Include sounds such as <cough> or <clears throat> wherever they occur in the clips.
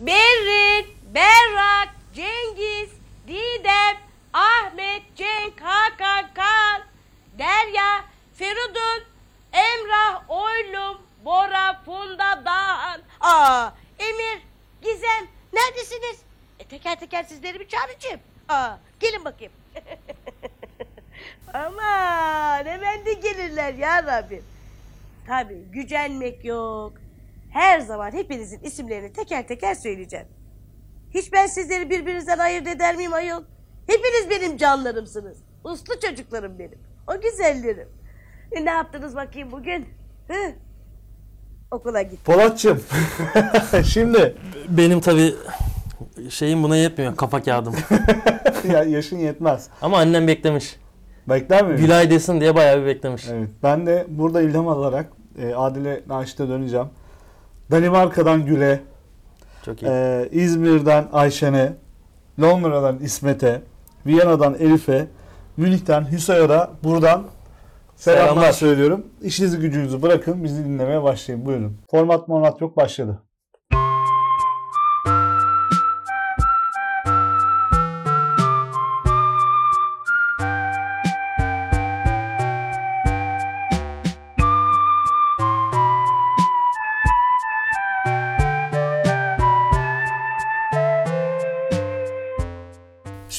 Berrin, Berrak, Cengiz, Didem, Ahmet, Cenk, Hakan, Kaan, Derya, Feridun, Emrah, Oylum, Bora, Funda, Dağhan, Aa, Emir, Gizem, neredesiniz? E, teker teker sizleri bir çağıracağım. Aa, gelin bakayım. <laughs> Aman hemen de gelirler ya Rabbim. Tabii gücenmek yok. Her zaman hepinizin isimlerini teker teker söyleyeceğim. Hiç ben sizleri birbirinizden ayırt eder miyim ayol? Hepiniz benim canlarımsınız. Uslu çocuklarım benim. O güzellerim. E, ne yaptınız bakayım bugün? Hı? Okula git. Polatçım. <laughs> Şimdi Benim tabii şeyim buna yetmiyor kafa kağıdım. <laughs> ya yaşın yetmez. Ama annem beklemiş. Bekler mi? Gülay desin diye bayağı bir beklemiş. Evet. Ben de burada ilham alarak e, Adile Naşit'e döneceğim. Danimarka'dan Gül'e, Çok iyi. e, İzmir'den Ayşen'e, Londra'dan İsmet'e, Viyana'dan Elif'e, Münih'ten Hüsayar'a buradan selamlar, Selamlar. söylüyorum. İşinizi gücünüzü bırakın bizi dinlemeye başlayın. Buyurun. Format monat yok başladı.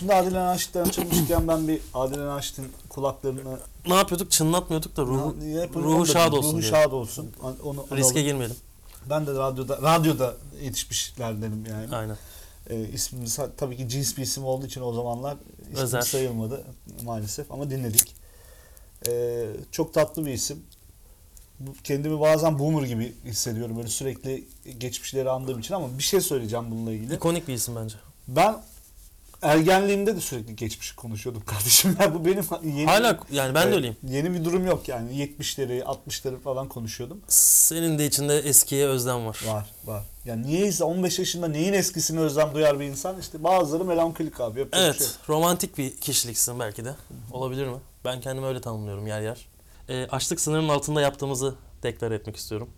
Şimdi Adile Naşit'ten açılmışken ben bir Adile Naşit'in kulaklarını Ne yapıyorduk? Çınlatmıyorduk da ruhu, Hep onu ruhu da- şad olsun Ruhu diye. şad olsun. Onu Riske alalım. girmeyelim. Ben de radyoda radyoda yetişmişlerdenim yani. Aynen. Ee, ismimiz ha- tabii ki cins bir isim olduğu için o zamanlar ismi Özel. sayılmadı maalesef ama dinledik. Ee, çok tatlı bir isim. Bu- Kendimi bazen boomer gibi hissediyorum böyle sürekli geçmişleri andığım için ama bir şey söyleyeceğim bununla ilgili. İkonik bir isim bence. Ben ergenliğimde de sürekli geçmişi konuşuyordum <laughs> kardeşim. Yani bu benim yeni, Hala yani ben de Evet, öyleyim. Yeni bir durum yok yani 70'leri 60'ları falan konuşuyordum. Senin de içinde eskiye özlem var. Var var. Yani niyeyse 15 yaşında neyin eskisine özlem duyar bir insan işte bazıları melankolik abi. Şey Evet, yok. romantik bir kişiliksin belki de. Olabilir mi? Ben kendimi öyle tanımlıyorum yer yer. E, açlık sınırının altında yaptığımızı deklar etmek istiyorum.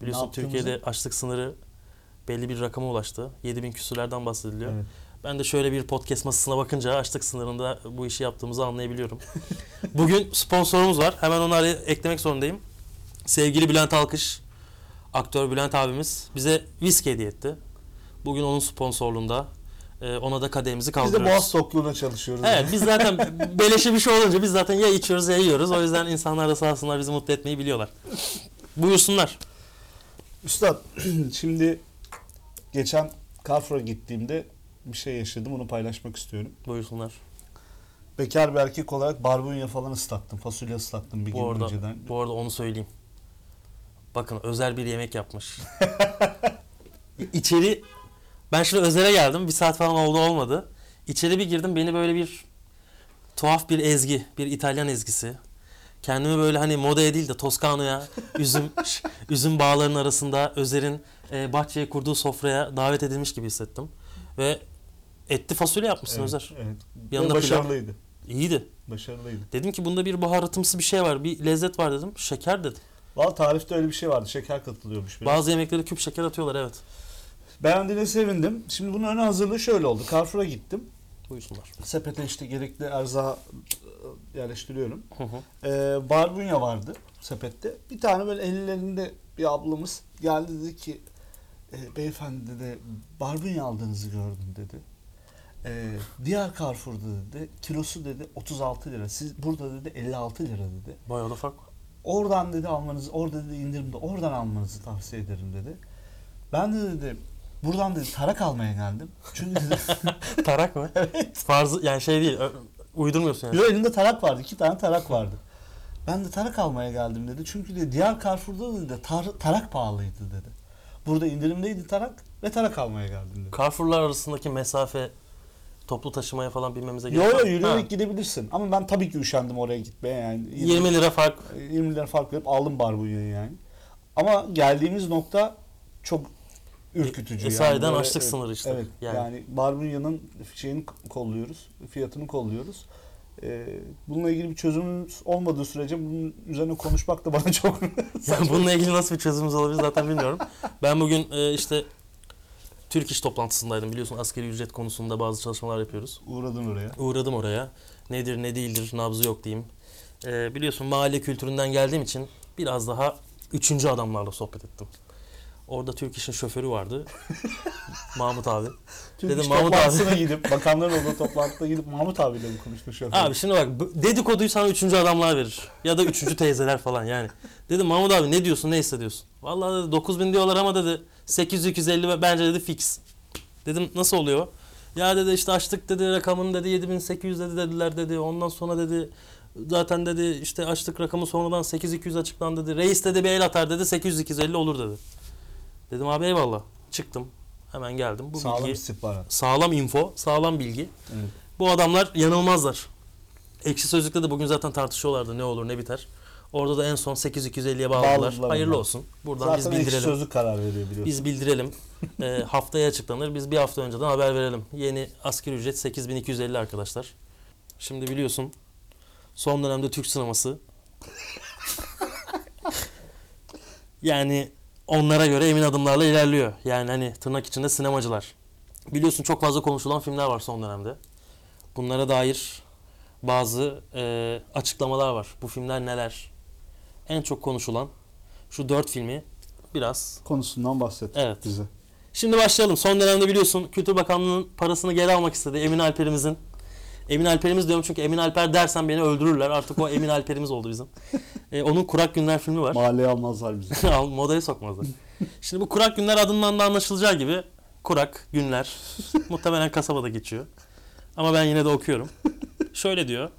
Biliyorsun? Türkiye'de açlık sınırı belli bir rakama ulaştı. 7000 küsürlerden bahsediliyor. Evet. Ben de şöyle bir podcast masasına bakınca açlık sınırında bu işi yaptığımızı anlayabiliyorum. Bugün sponsorumuz var. Hemen onu araya eklemek zorundayım. Sevgili Bülent Alkış, aktör Bülent abimiz bize viski hediye etti. Bugün onun sponsorluğunda. e, ona da kadehimizi Biz de kaldırıyoruz. boğaz tokluğuna çalışıyoruz. Evet biz zaten beleşe bir şey olunca biz zaten ya içiyoruz ya yiyoruz. O yüzden insanlar da sağ olsunlar bizi mutlu etmeyi biliyorlar. Buyursunlar. Üstad <clears throat> şimdi geçen Carrefour'a gittiğimde bir şey yaşadım onu paylaşmak istiyorum. Buyursunlar. Bekar bir erkek olarak barbunya falan ıslattım. Fasulye ıslattım bir Bu gün arada, önceden. bu arada onu söyleyeyim. Bakın özel bir yemek yapmış. <laughs> İçeri ben şimdi özele geldim. Bir saat falan oldu olmadı. İçeri bir girdim beni böyle bir tuhaf bir ezgi, bir İtalyan ezgisi. Kendimi böyle hani modaya değil de Toskana'ya, <laughs> üzüm üzüm bağlarının arasında Özer'in e, bahçeye kurduğu sofraya davet edilmiş gibi hissettim. Ve etli fasulye yapmışsın Evet, Özer. evet. Yanında Ve pilav. başarılıydı. İyiydi. Başarılıydı. Dedim ki bunda bir baharatımsı bir şey var, bir lezzet var dedim. Şeker dedi. Valla tarifte öyle bir şey vardı. Şeker katılıyormuş. biraz. Bazı yemeklere küp şeker atıyorlar evet. Beğendiğine sevindim. Şimdi bunun ön hazırlığı şöyle oldu. Carrefour'a gittim. Buyursunlar. Sepete işte gerekli erzağı e, yerleştiriyorum. Hı hı. Ee, barbunya vardı sepette. Bir tane böyle ellerinde bir ablamız geldi dedi ki e, beyefendi dedi barbunya aldığınızı gördüm dedi. Ee, diğer Carrefour'da dedi kilosu dedi 36 lira. Siz burada dedi 56 lira dedi. Bayağı da fark var. Oradan dedi almanızı, orada dedi indirimde oradan almanızı tavsiye ederim dedi. Ben de dedi buradan dedi tarak almaya geldim. Çünkü dedi <laughs> <laughs> Tarak mı? evet. Farzı yani şey değil. ö- Uydurmuyorsun yani. Yo elinde tarak vardı. iki tane tarak vardı. Ben de tarak almaya geldim dedi. Çünkü de diğer Carrefour'da dedi tar- tarak pahalıydı dedi. Burada indirimdeydi tarak ve tarak almaya geldim dedi. Carrefour'lar arasındaki mesafe toplu taşımaya falan binmemize Yo gerek yo var. yürüyerek Ha. gidebilirsin. Ama ben tabii ki üşendim oraya gitmeye yani. 20 lira fark. 20 lira fark verip aldım barbunyayı yani. Ama geldiğimiz nokta çok ürkütücü. E, sahiden Böyle, açlık sınırı işte. Evet. Yani. Yani, barbunyanın şeyini kolluyoruz. Fiyatını kolluyoruz. Ee, bununla ilgili bir çözümümüz olmadığı sürece bunun üzerine konuşmak da bana çok <laughs> Yani bununla ilgili nasıl bir çözümümüz olabilir zaten bilmiyorum. Ben bugün e, işte Türk İş toplantısındaydım biliyorsun askeri ücret konusunda bazı çalışmalar yapıyoruz. Uğradın oraya. Uğradım oraya. Nedir ne değildir nabzı yok diyeyim. Ee, biliyorsun mahalle kültüründen geldiğim için biraz daha üçüncü adamlarla sohbet ettim. Orada Türk İş'in şoförü vardı. <laughs> Mahmut abi. Türk Dedim İş Mahmut toplantısına <laughs> gidip, bakanların olduğu toplantıda gidip Mahmut abiyle mi konuşmuş şoför? Abi şimdi bak dedikoduyu sana üçüncü adamlar verir. Ya da üçüncü teyzeler falan yani. Dedim Mahmut abi ne diyorsun ne hissediyorsun? Vallahi dedi 9000 diyorlar ama dedi 800-250 bence dedi fix. Dedim nasıl oluyor? Ya dedi işte açtık dedi rakamını dedi 7800 dedi dediler dedi. Ondan sonra dedi zaten dedi işte açtık rakamı sonradan 8200 açıklandı dedi. Reis dedi bir el atar dedi 800-250 olur dedi. Dedim abi eyvallah. Çıktım. Hemen geldim. Bu Sağlam bilgi, istihbarat. sağlam info, sağlam bilgi. Evet. Bu adamlar yanılmazlar. Ekşi Sözlük'te de bugün zaten tartışıyorlardı ne olur ne biter. Orada da en son 8250'ye bağladılar. Bağladılar Hayırlı onlar. olsun. Buradan Zaten biz ekşi bildirelim. sözlük karar veriyor biliyorsun. Biz bildirelim. <laughs> Ee, haftaya açıklanır. Biz bir hafta önceden haber verelim. Yeni asgari ücret 8250 arkadaşlar. Şimdi biliyorsun son dönemde Türk sineması <laughs> yani onlara göre emin adımlarla ilerliyor. Yani hani tırnak içinde sinemacılar. Biliyorsun çok fazla konuşulan filmler var son dönemde. Bunlara dair bazı e, açıklamalar var. Bu filmler neler? En çok konuşulan şu dört filmi biraz Konusundan bahset Evet. bize. Şimdi başlayalım. Son dönemde biliyorsun Kültür Bakanlığı'nın parasını geri almak istedi. Emin Alper'imizin. Emin Alper'imiz diyorum çünkü Emin Alper dersen beni öldürürler. Artık o Emin Alper'imiz oldu bizim. Ee, onun Kurak Günler filmi var. Mahalleye almazlar bizi. <laughs> Modaya sokmazlar. Şimdi bu Kurak Günler adından da anlaşılacağı gibi Kurak Günler muhtemelen kasabada geçiyor. Ama ben yine de okuyorum. Şöyle diyor.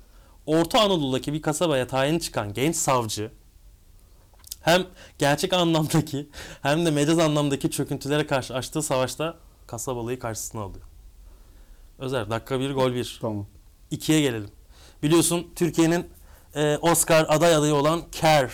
Orta Anadolu'daki bir kasabaya tayin çıkan genç savcı hem gerçek anlamdaki hem de mecaz anlamdaki çöküntülere karşı açtığı savaşta kasabalıyı karşısına alıyor. Özer dakika bir gol bir. tamam. İkiye gelelim. Biliyorsun Türkiye'nin e, Oscar aday adayı olan Care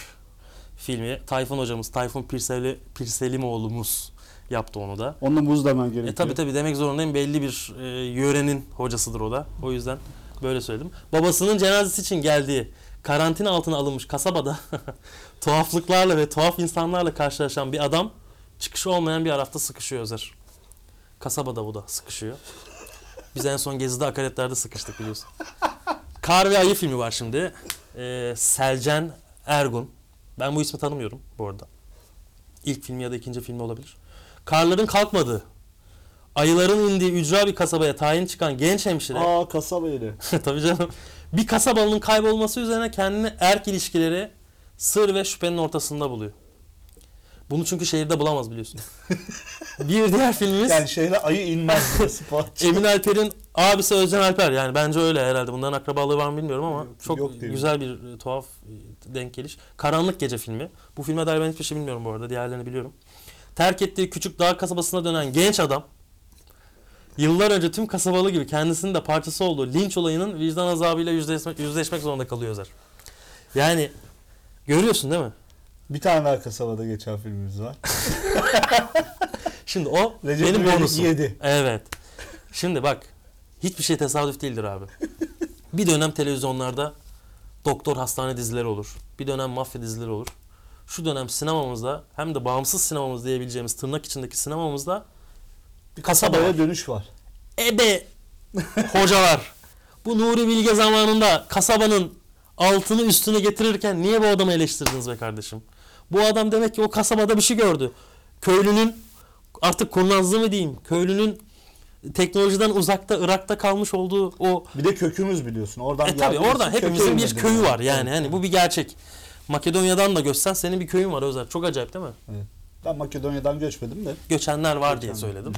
filmi. Tayfun hocamız, Tayfun Pirseli, Pirselimoğlu'muz yaptı onu da. Onunla muz demen gerekiyor. E tabi tabi demek zorundayım. Belli bir e, yörenin hocasıdır o da. O yüzden böyle söyledim. Babasının cenazesi için geldiği karantina altına alınmış kasabada <laughs> tuhaflıklarla ve tuhaf insanlarla karşılaşan bir adam çıkışı olmayan bir arafta sıkışıyor Özer. Kasabada bu da sıkışıyor. Biz en son Gezi'de akaretlerde sıkıştık biliyorsun. Kar ve Ayı filmi var şimdi. Ee, Selcan Ergun. Ben bu ismi tanımıyorum bu arada. İlk filmi ya da ikinci filmi olabilir. Karların kalkmadığı, ayıların indiği ücra bir kasabaya tayin çıkan genç hemşire. Aa kasaba yeri. <laughs> Tabii canım. Bir kasabalının kaybolması üzerine kendini erk ilişkileri sır ve şüphenin ortasında buluyor. Bunu çünkü şehirde bulamaz biliyorsun. <laughs> bir diğer filmimiz Yani şehre ayı inmez spot. <laughs> Emin Alper'in abisi Özcan Alper. Yani bence öyle herhalde. Bunların akrabalığı var mı bilmiyorum ama Yok, çok yok güzel bir e, tuhaf e, denk geliş. Karanlık Gece filmi. Bu filme dair ben hiçbir şey bilmiyorum bu arada. Diğerlerini biliyorum. Terk ettiği küçük dağ kasabasına dönen genç adam yıllar önce tüm kasabalı gibi kendisinin de parçası olduğu linç olayının vicdan azabıyla yüzleşmek, yüzleşmek zorunda kalıyor Özer. Yani görüyorsun değil mi? Bir tane daha kasabada geçen filmimiz var. <laughs> Şimdi o Recep benim İvedik bonusum. yedi. Evet. Şimdi bak hiçbir şey tesadüf değildir abi. <laughs> Bir dönem televizyonlarda doktor hastane dizileri olur. Bir dönem mafya dizileri olur. Şu dönem sinemamızda hem de bağımsız sinemamız diyebileceğimiz tırnak içindeki sinemamızda Bir Kasaba kasabaya var. dönüş var. ebe <laughs> hocalar. Bu Nuri Bilge zamanında kasabanın altını üstüne getirirken niye bu adamı eleştirdiniz be kardeşim? Bu adam demek ki o kasabada bir şey gördü. Köylünün artık kurnazlığı mı diyeyim? Köylünün teknolojiden uzakta Irak'ta kalmış olduğu o Bir de kökümüz biliyorsun. Oradan e tabi geldiğimiz orada için hepimizin bir köyü var yani hani bu bir gerçek. Makedonya'dan da göçsen senin bir köyün var Özer. Çok acayip değil mi? Ben Makedonya'dan göçmedim de. göçenler var diye Göçenler. söyledim.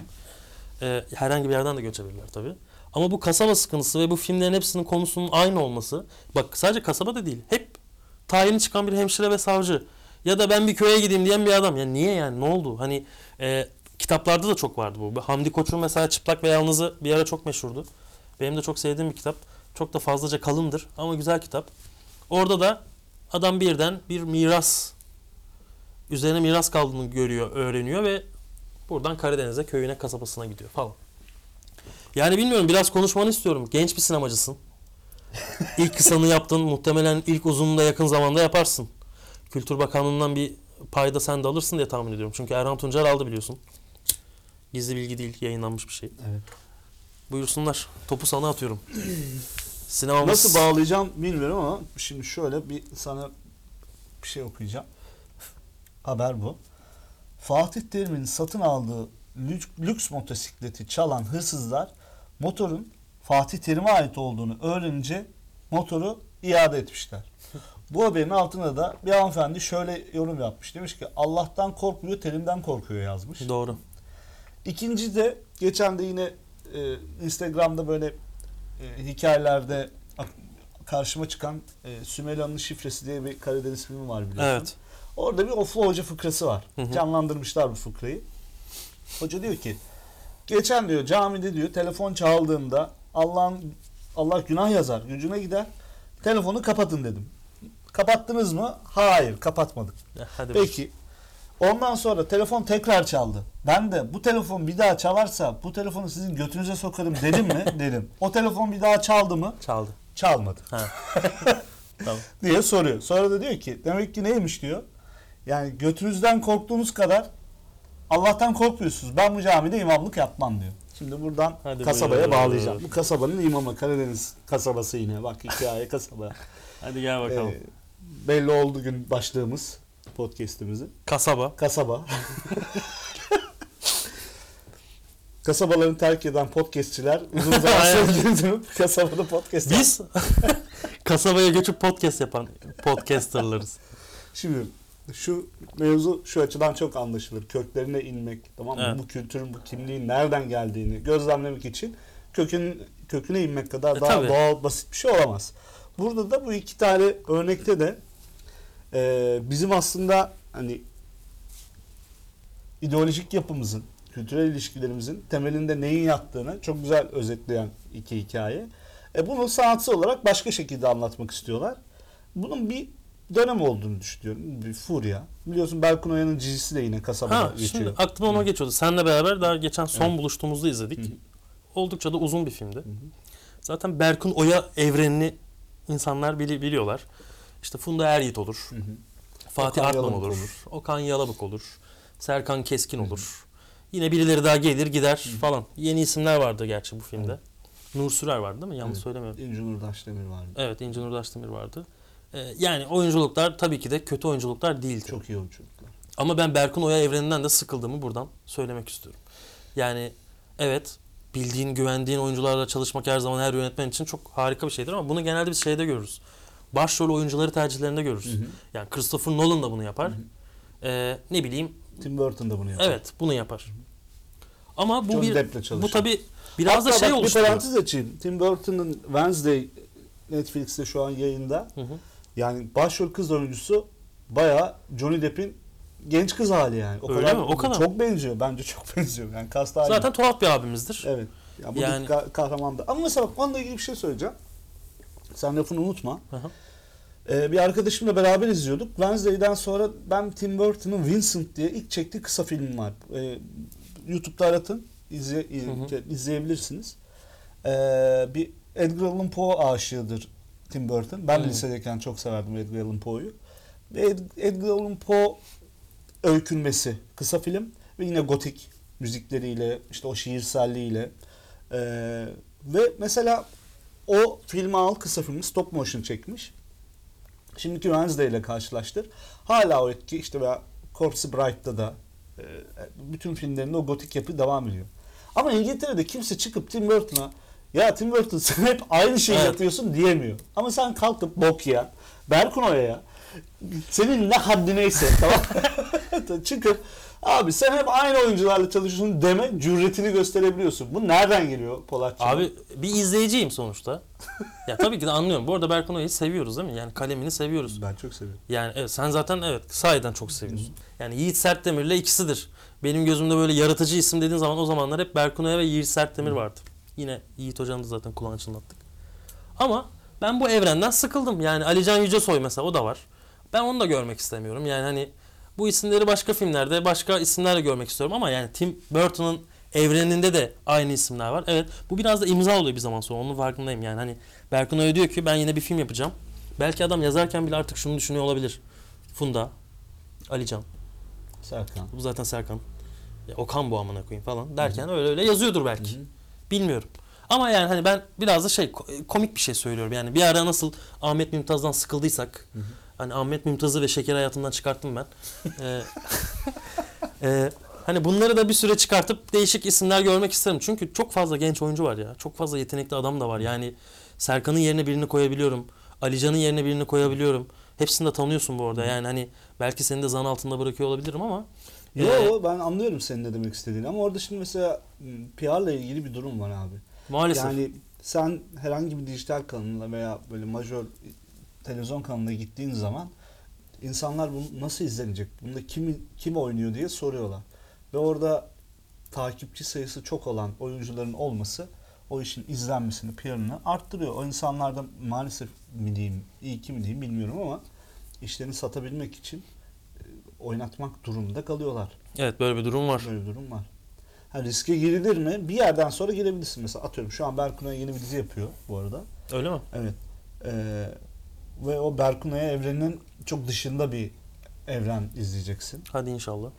Ee, herhangi bir yerden de göçebilirler tabii. Ama bu kasaba sıkıntısı ve bu filmlerin hepsinin konusunun aynı olması. Bak sadece kasaba da değil. Hep tayini çıkan bir hemşire ve savcı. Ya da ben bir köye gideyim diyen bir adam. Ya niye yani ne oldu? Hani e, kitaplarda da çok vardı bu. Hamdi Koç'un mesela Çıplak ve Yalnız'ı bir ara çok meşhurdu. Benim de çok sevdiğim bir kitap. Çok da fazlaca kalındır ama güzel kitap. Orada da adam birden bir miras üzerine miras kaldığını görüyor, öğreniyor ve Buradan Karadeniz'e köyüne kasabasına gidiyor falan. Yani bilmiyorum biraz konuşmanı istiyorum. Genç bir sinemacısın. <laughs> İlk kısanı yaptın. Muhtemelen ilk uzununu da yakın zamanda yaparsın. Kültür Bakanlığı'ndan bir payda sen de alırsın diye tahmin ediyorum. Çünkü Erhan Tuncer aldı biliyorsun. Gizli bilgi değil, yayınlanmış bir şey. Evet. Buyursunlar. Topu sana atıyorum. <clears throat> Sinemamız... Nasıl bağlayacağım bilmiyorum ama şimdi şöyle bir sana bir şey okuyacağım. Haber bu. Fatih Terim'in satın aldığı lüks, motosikleti çalan hırsızlar motorun Fatih Terim'e ait olduğunu öğrenince motoru iade etmişler. Bu haberin altına da bir hanımefendi şöyle yorum yapmış. Demiş ki Allah'tan korkmuyor, Terim'den korkuyor yazmış. Doğru. İkinci de geçen de yine e, Instagram'da böyle e, hikayelerde karşıma çıkan e, Sümela'nın şifresi diye bir Karadeniz filmi var biliyorsun. Evet. Orada bir Oflu Hoca fıkrası var. Hı hı. Canlandırmışlar bu fıkrayı. Hoca diyor ki geçen diyor camide diyor telefon çaldığında Allah'ın Allah günah yazar gücüne gider. Telefonu kapatın dedim. Kapattınız mı? Hayır kapatmadık. Ya, Hadi Peki. Peki. Ondan sonra telefon tekrar çaldı. Ben de bu telefon bir daha çalarsa bu telefonu sizin götünüze sokarım dedim mi? <laughs> dedim. O telefon bir daha çaldı mı? Çaldı. Çalmadı. Ha. <laughs> tamam. diye soruyor. Sonra da diyor ki demek ki neymiş diyor. Yani götünüzden korktuğunuz kadar Allah'tan korkmuyorsunuz. Ben bu camide imamlık yapmam diyor. Şimdi buradan Hadi kasabaya buyur. bağlayacağım. Bu kasabanın imamı Karadeniz kasabası yine. Bak hikaye kasaba. Hadi gel bakalım. Ee, belli oldu gün başlığımız podcast'imizi. Kasaba. Kasaba. Kasabalarını terk eden podcastçiler uzun <laughs> zaman dönüp kasabada podcast Biz <laughs> kasabaya göçüp podcast yapan podcasterlarız. Şimdi şu mevzu şu açıdan çok anlaşılır. Köklerine inmek, tamam mı? Evet. Bu kültürün, bu kimliğin nereden geldiğini gözlemlemek için kökün köküne inmek kadar E, daha tabii. doğal, basit bir şey olamaz. Burada da bu iki tane örnekte de e, bizim aslında hani ideolojik yapımızın, kültürel ilişkilerimizin temelinde neyin yattığını çok güzel özetleyen iki hikaye. E bunu sanatsal olarak başka şekilde anlatmak istiyorlar. Bunun bir dönem olduğunu düşünüyorum. Bir furya. Biliyorsun Berkun Oya'nın dizisi de yine kasabada Ha geçiyor. şimdi aklıma ona geçiyordu. Seninle beraber daha geçen son Evet. buluştuğumuzda izledik. Hı. Oldukça da uzun bir filmdi. Zaten Berkun Oya evrenini insanlar bili- biliyorlar. İşte Funda Er olur. Hı hı. Fatih Okan Artman Yalabık olur, olur. Okan Yalabık olur. Serkan Keskin olur. Yine birileri daha gelir gider falan. Yeni isimler vardı gerçi bu filmde. Nur Sürer vardı değil mi? Yanlış Evet. söylemiyorum. İnci Nurdaş Demir vardı. Evet İnci Nur Daşdemir vardı. Ee, yani oyunculuklar tabii ki de kötü oyunculuklar değildi. Çok iyi oyunculuklar. Ama ben Berkun Oya evreninden de sıkıldığımı buradan söylemek istiyorum. Yani evet bildiğin, güvendiğin oyuncularla çalışmak her zaman her yönetmen için çok harika bir şeydir ama bunu genelde biz şeyde görürüz. Başrol oyuncuları tercihlerinde görürüz. Hı hı. Yani Christopher Nolan da bunu yapar. Hı hı. Ee, ne bileyim Tim Burton da bunu yapar. evet bunu yapar. Ama bu Johnny bir bu tabi biraz da Hatta şey bak, Bir oluşturuyor. parantez açayım. Tim Burton'ın Wednesday Netflix'te şu an yayında. Hı hı. Yani başrol kız oyuncusu bayağı Johnny Depp'in genç kız hali yani. O Öyle kadar mi? O kadar çok benziyor. Bence çok <laughs> benziyor. Yani kast aynı. Zaten tuhaf bir abimizdir. Evet. Ya bu Yani- yani... kahraman da. Ama mesela onunla ilgili bir şey söyleyeceğim. Sen lafını unutma. Hı hı. Ee, bir arkadaşımla beraber izliyorduk. Wednesday'den sonra ben Tim Burton'ın Vincent diye ilk çektiği kısa film var. Ee, YouTube'da aratın. izle, hı. izleyebilirsiniz. Ee, bir Edgar Allan Poe aşığıdır Tim Burton. Ben Hı. lisedeyken çok severdim Edgar Allan Poe'yu. Ve Ed- Edgar Allan Poe öykünmesi kısa film ve yine gotik müzikleriyle işte o şiirselliğiyle Ee, ve mesela o filmi al kısa filmi stop motion çekmiş. Şimdiki Wednesday ile karşılaştır. Hala o etki işte veya Corpse Bride'da da e, bütün filmlerinde o gotik yapı devam ediyor. Ama İngiltere'de kimse çıkıp Tim Burton'a ya Tim Burton <laughs> sen hep aynı şeyi Evet. yapıyorsun diyemiyor. Ama sen kalkıp bok yiyen Berkun Oya'ya senin ne haddi neyse tamam <laughs> çıkıp abi sen hep aynı oyuncularla çalışıyorsun deme cüretini gösterebiliyorsun. Bu nereden geliyor Polatçı? Abi bir izleyiciyim sonuçta. ya tabii ki de anlıyorum. Bu arada Berkun Oya'yı seviyoruz değil mi? Yani kalemini seviyoruz. ben çok seviyorum. Yani evet, sen zaten evet sahiden çok seviyorsun. Yani Yiğit Sertdemir'le ikisidir. Benim gözümde böyle yaratıcı isim dediğin zaman o zamanlar hep Berkun Oya ve Yiğit Sertdemir vardı. Yine Yiğit Hoca'nın da zaten kulağını çınlattık. Ama ben bu evrenden sıkıldım. Yani Alican Yücesoy mesela o da var. Ben onu da görmek istemiyorum. Yani hani bu isimleri başka filmlerde başka isimlerle görmek istiyorum ama yani Tim Burton'ın evreninde de aynı isimler var. Evet bu biraz da imza oluyor bir zaman sonra onun farkındayım. Yani hani Berkun Oya diyor ki ben yine bir film yapacağım. Belki adam yazarken bile artık şunu düşünüyor olabilir. Funda, Alican, Serkan. bu zaten Serkan. Ya Okan bu amına koyayım falan derken öyle öyle yazıyordur belki. Bilmiyorum. Ama yani hani ben biraz da şey ko- komik bir şey söylüyorum. Yani bir ara nasıl Ahmet Mümtaz'dan sıkıldıysak hani Ahmet Mümtaz'ı ve Şeker hayatımdan çıkarttım ben. <laughs> Ee, e, hani bunları da bir süre çıkartıp değişik isimler görmek isterim. Çünkü çok fazla genç oyuncu var ya. Çok fazla yetenekli adam da var. Yani Serkan'ın yerine birini koyabiliyorum. Alican'ın yerine birini koyabiliyorum. Hepsini de tanıyorsun bu arada. Yani hani belki seni de zan altında bırakıyor olabilirim ama Yo e, ben anlıyorum senin ne demek istediğini ama orada şimdi mesela PR'la ilgili bir durum var abi. maalesef. Yani sen herhangi bir dijital kanalına veya böyle majör televizyon kanalına gittiğin zaman insanlar bunu nasıl izlenecek? Bunda kim kim oynuyor diye soruyorlar. Ve orada takipçi sayısı çok olan oyuncuların olması o işin izlenmesini, PR'ını arttırıyor. O insanlar da maalesef mi diyeyim, iyi ki mi diyeyim bilmiyorum ama işlerini satabilmek için e, oynatmak durumunda kalıyorlar. Evet böyle bir durum var. Böyle bir durum var. Ha, riske girilir mi? Bir yerden sonra girebilirsin. Mesela atıyorum şu an Berkunay yeni bir dizi yapıyor bu arada. Öyle mi? Evet. Ee, ve o Berkunay evreninin çok dışında bir evren izleyeceksin. Hadi inşallah.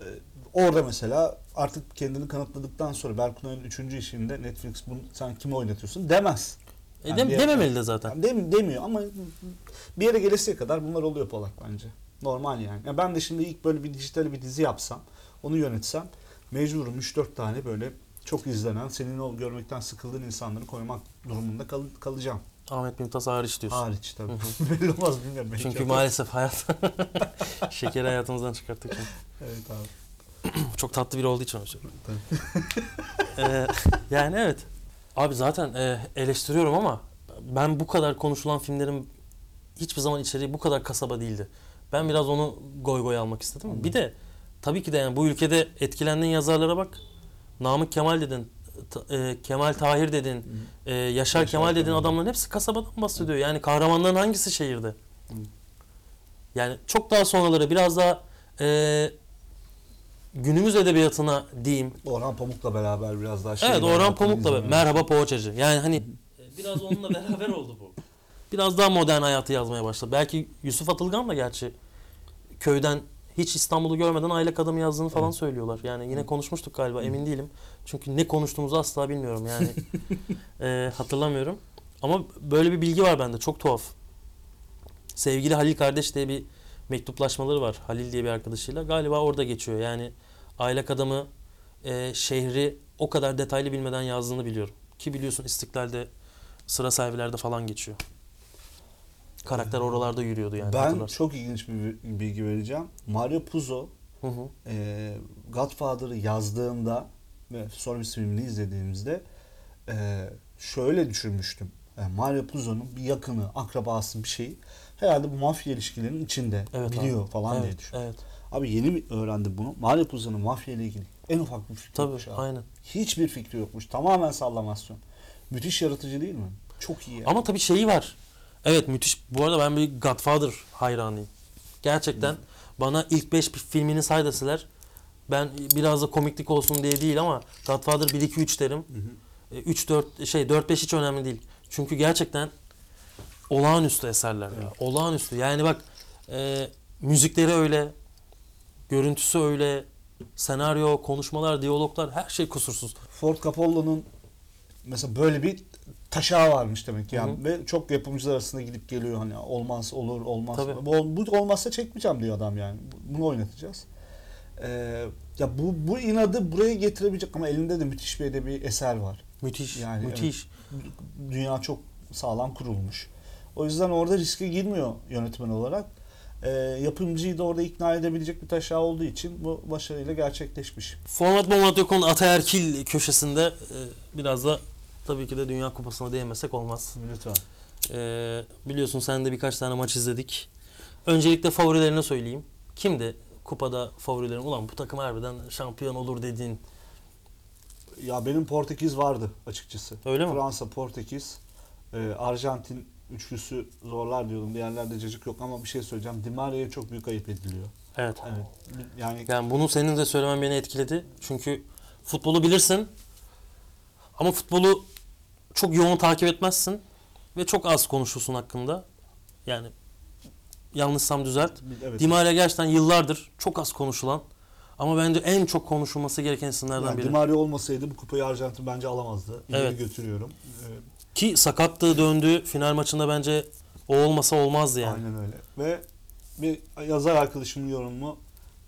Ee, orada mesela artık kendini kanıtladıktan sonra Berkunay'ın üçüncü işinde Netflix bunu sen kime oynatıyorsun demez. E, Yani dem- dememeli de zaten. Yani dem- demiyor ama bir yere gelesiye kadar bunlar oluyor Polak bence. Normal yani. Ya ben de şimdi ilk böyle bir dijital bir dizi yapsam, onu yönetsem mecburum 3-4 tane böyle çok izlenen, senin o görmekten sıkıldığın insanları koymak durumunda kal- kalacağım. Ahmet Mümtaz hariç diyorsun. Hariç tabii. <laughs> Belli olmaz bilmiyorum. belki Çünkü yapar. maalesef hayat <laughs> şekeri hayatımızdan çıkarttık. şimdi. <laughs> Evet abi. <clears throat> Çok tatlı biri olduğu için söylüyorum. Ee, yani evet. Abi zaten e, eleştiriyorum ama ben bu kadar konuşulan filmlerin hiçbir zaman içeriği bu kadar kasaba değildi. Ben biraz onu goy goy almak istedim. Bir de tabii ki de yani bu ülkede etkilendiğin yazarlara bak. Namık Kemal dedin, e, Kemal Tahir dedin, e, Yaşar, Yaşar Kemal dedin adamların hepsi kasabadan bahsediyor. Yani kahramanların hangisi şehirde? Yani çok daha sonraları biraz daha e, günümüz edebiyatına diyeyim. Orhan Pamuk'la beraber biraz daha şey Evet Orhan Pamuk'la be- izlemeye. merhaba poğaçacı. Yani hani biraz onunla beraber oldu bu. <laughs> Biraz daha modern hayatı yazmaya başladı. Belki Yusuf Atılgan da gerçi köyden hiç İstanbul'u görmeden aile adamı yazdığını falan Evet. söylüyorlar. Yani yine konuşmuştuk galiba emin değilim. Çünkü ne konuştuğumuzu asla bilmiyorum yani. <laughs> e, hatırlamıyorum. Ama böyle bir bilgi var bende çok tuhaf. Sevgili Halil kardeş diye bir mektuplaşmaları var Halil diye bir arkadaşıyla. Galiba orada geçiyor. Yani aile adamı e, şehri o kadar detaylı bilmeden yazdığını biliyorum. Ki biliyorsun İstiklal'de sıra sahibilerde falan geçiyor. Karakter oralarda yürüyordu yani. Ben hatırlarsın. çok ilginç bir bilgi vereceğim. Mario Puzo Hı hı. e, Godfather'ı yazdığımda ve sonra biz filmini izlediğimizde e, şöyle düşünmüştüm. E, Mario Puzo'nun bir yakını, akrabası bir şey herhalde bu mafya ilişkilerinin içinde Evet biliyor abi. falan diye Evet, düşündüm. Evet. Abi yeni mi öğrendim bunu? Mario Puzo'nun mafya ile ilgili en ufak bir fikri Tabii yokmuş abi. aynen. Hiçbir fikri yokmuş. Tamamen sallamasyon. Müthiş yaratıcı değil mi? Çok iyi. yani. Ama tabii şeyi var. Evet müthiş. Bu arada ben bir Godfather hayranıyım. Gerçekten bana ilk 5 filmini say deseler ben biraz da komiklik olsun diye değil ama Godfather 1 2 3 derim. 3 4 şey 4 5 hiç önemli değil. Çünkü gerçekten olağanüstü eserler ya. Olağanüstü. Yani bak e, müzikleri öyle, görüntüsü öyle, senaryo, konuşmalar, diyaloglar her şey kusursuz. Ford Capolla'nın mesela böyle bir taşağı varmış demek ki yani Hı hı. ve çok yapımcılar arasında gidip geliyor hani olmaz olur olmaz Tabii. bu, bu olmazsa çekmeyeceğim diyor adam yani bunu oynatacağız. Ee, ya bu bu inadı buraya getirebilecek ama elinde de müthiş bir edebi eser var. Müthiş, Yani müthiş. Dünya çok sağlam kurulmuş. O yüzden orada riske girmiyor yönetmen olarak. Ee, yapımcıyı da orada ikna edebilecek bir taşağı olduğu için bu başarıyla gerçekleşmiş. Format Yoko'nun ataerkil köşesinde e, biraz da tabii ki de Dünya Kupası'na değinmesek olmaz. Lütfen. E, biliyorsun sen de birkaç tane maç izledik. Öncelikle favorilerini söyleyeyim. Kimdi kupada favorilerim? Ulan bu takım harbiden şampiyon olur dediğin. Ya benim Portekiz vardı açıkçası. Öyle mi? Fransa, Portekiz, e, Arjantin üçlüsü zorlar diyordum. Diğerlerde cacık yok ama bir şey söyleyeceğim. Di Maria'ya çok büyük ayıp ediliyor. Evet. Evet. Yani Yani bunu senin de söylemen beni etkiledi. Çünkü futbolu bilirsin. Ama futbolu çok yoğun takip etmezsin. Ve çok az konuşursun hakkında. Yani yanlışsam düzelt. evet. Di Maria gerçekten yıllardır çok az konuşulan Ama bence en çok konuşulması gereken isimlerden Yani biri. Di Maria olmasaydı bu kupayı Arjantin bence alamazdı. İleri Evet. götürüyorum. Ee, Ki sakatlığı döndü. Final maçında bence o olmasa olmazdı yani. Aynen öyle. Ve bir yazar arkadaşımın yorumu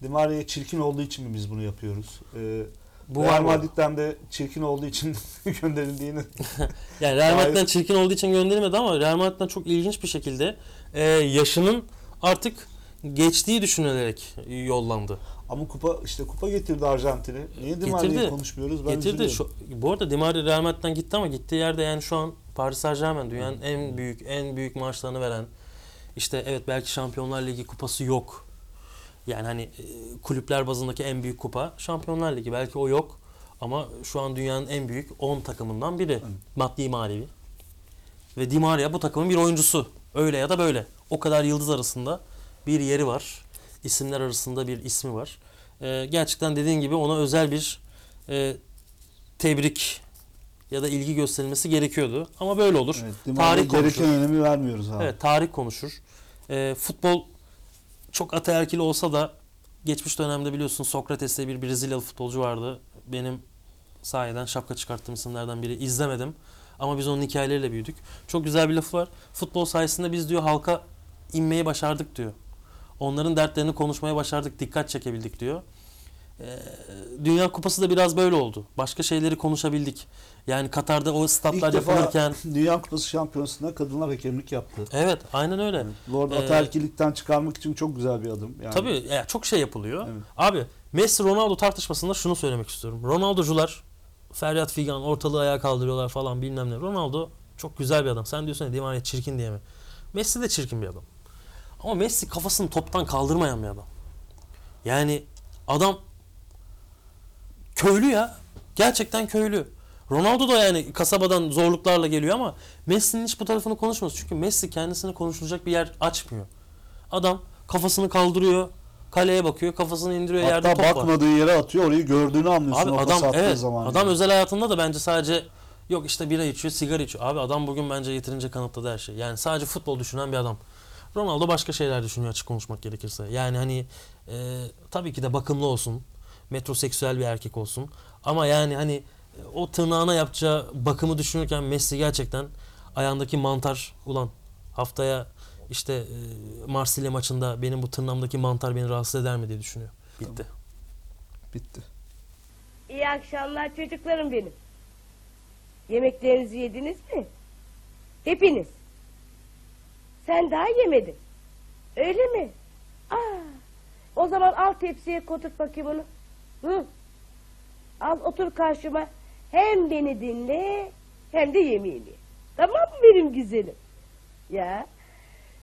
Di Maria çirkin olduğu için mi biz bunu yapıyoruz? Ee, Bu Real var? Madrid'den de çirkin olduğu için <laughs> gönderildiğini <laughs> Yani Real Madrid'den çirkin olduğu için gönderilmedi ama Real Madrid'den çok ilginç bir şekilde e, yaşının artık geçtiği düşünülerek yollandı. ama kupa işte kupa getirdi Arjantin'i. Niye Di Maria'yı konuşmuyoruz? Ben Getirdi. üzülüyorum. Şu, bu arada Di Maria Real Madrid'den gitti ama gittiği yerde yani şu an Paris Saint Germain dünyanın en büyük en büyük maaşlarını veren işte evet belki Şampiyonlar Ligi kupası yok. Yani hani e, kulüpler bazındaki en büyük kupa Şampiyonlar Ligi belki o yok ama şu an dünyanın en büyük 10 takımından biri. Maddi manevi. Ve Di Maria bu takımın bir oyuncusu. Öyle ya da böyle. O kadar yıldız arasında bir yeri var. İsimler arasında bir ismi var. Ee, gerçekten dediğin gibi ona özel bir e, tebrik ya da ilgi gösterilmesi gerekiyordu. Ama böyle olur. Evet, tarih konuşur. gereken önemi vermiyoruz abi. Evet, tarih konuşur. Ee, futbol çok ataerkil olsa da geçmiş dönemde biliyorsun Sokrates diye bir Brezilyalı futbolcu vardı. Benim sayeden şapka çıkarttığım isimlerden biri. İzlemedim. Ama biz onun hikayeleriyle büyüdük. Çok güzel bir lafı var. Futbol sayesinde biz diyor halka inmeyi başardık diyor. Onların dertlerini konuşmaya başardık, dikkat çekebildik diyor. Ee, Dünya Kupası da biraz böyle oldu. Başka şeyleri konuşabildik. Yani Katar'da o statlar İlk yapılırken Dünya Kupası Şampiyonası'nda kadınlar hakemlik yaptı. Evet, aynen öyle. Lord Ee, ataerkilikten çıkarmak için çok güzel bir adım. Yani Tabii ya çok şey yapılıyor. Evet. Abi Messi Ronaldo tartışmasında şunu söylemek istiyorum. Ronaldocular feryat figan ortalığı ayağa kaldırıyorlar falan bilmem ne. Ronaldo çok güzel bir adam. Sen diyorsun ya Di Maria çirkin diye mi? Messi de çirkin bir adam. Ama Messi kafasını toptan kaldırmayan bir adam. Yani adam köylü ya. Gerçekten köylü. Ronaldo da yani kasabadan zorluklarla geliyor ama Messi'nin hiç bu tarafını konuşmuyoruz. Çünkü Messi kendisine konuşulacak bir yer açmıyor. Adam kafasını kaldırıyor, kaleye bakıyor, kafasını indiriyor yerde Hatta top var. bakmadığı yere atıyor orayı gördüğünü anlıyorsun Abi adam evet zaman. adam özel hayatında da bence sadece yok işte bira içiyor, sigara içiyor. Abi adam bugün bence yeterince kanıtladı her şey. Yani sadece futbol düşünen bir adam. Ronaldo başka şeyler düşünüyor açık konuşmak gerekirse. Yani hani e, tabii ki de bakımlı olsun. Metroseksüel bir erkek olsun. Ama yani hani o tırnağına yapacağı bakımı düşünürken Messi gerçekten ayağındaki mantar ulan haftaya işte e, Marsilya maçında benim bu tırnağımdaki mantar beni rahatsız eder mi diye düşünüyor. Bitti. Bitti. İyi akşamlar çocuklarım benim. Yemeklerinizi yediniz mi? Hepiniz. Sen daha yemedin. Öyle mi? Aa, o zaman al tepsiye koturt bakayım onu. Hı? Al otur karşıma. Hem beni dinle hem de yemeğini. ye. Tamam mı benim güzelim? Ya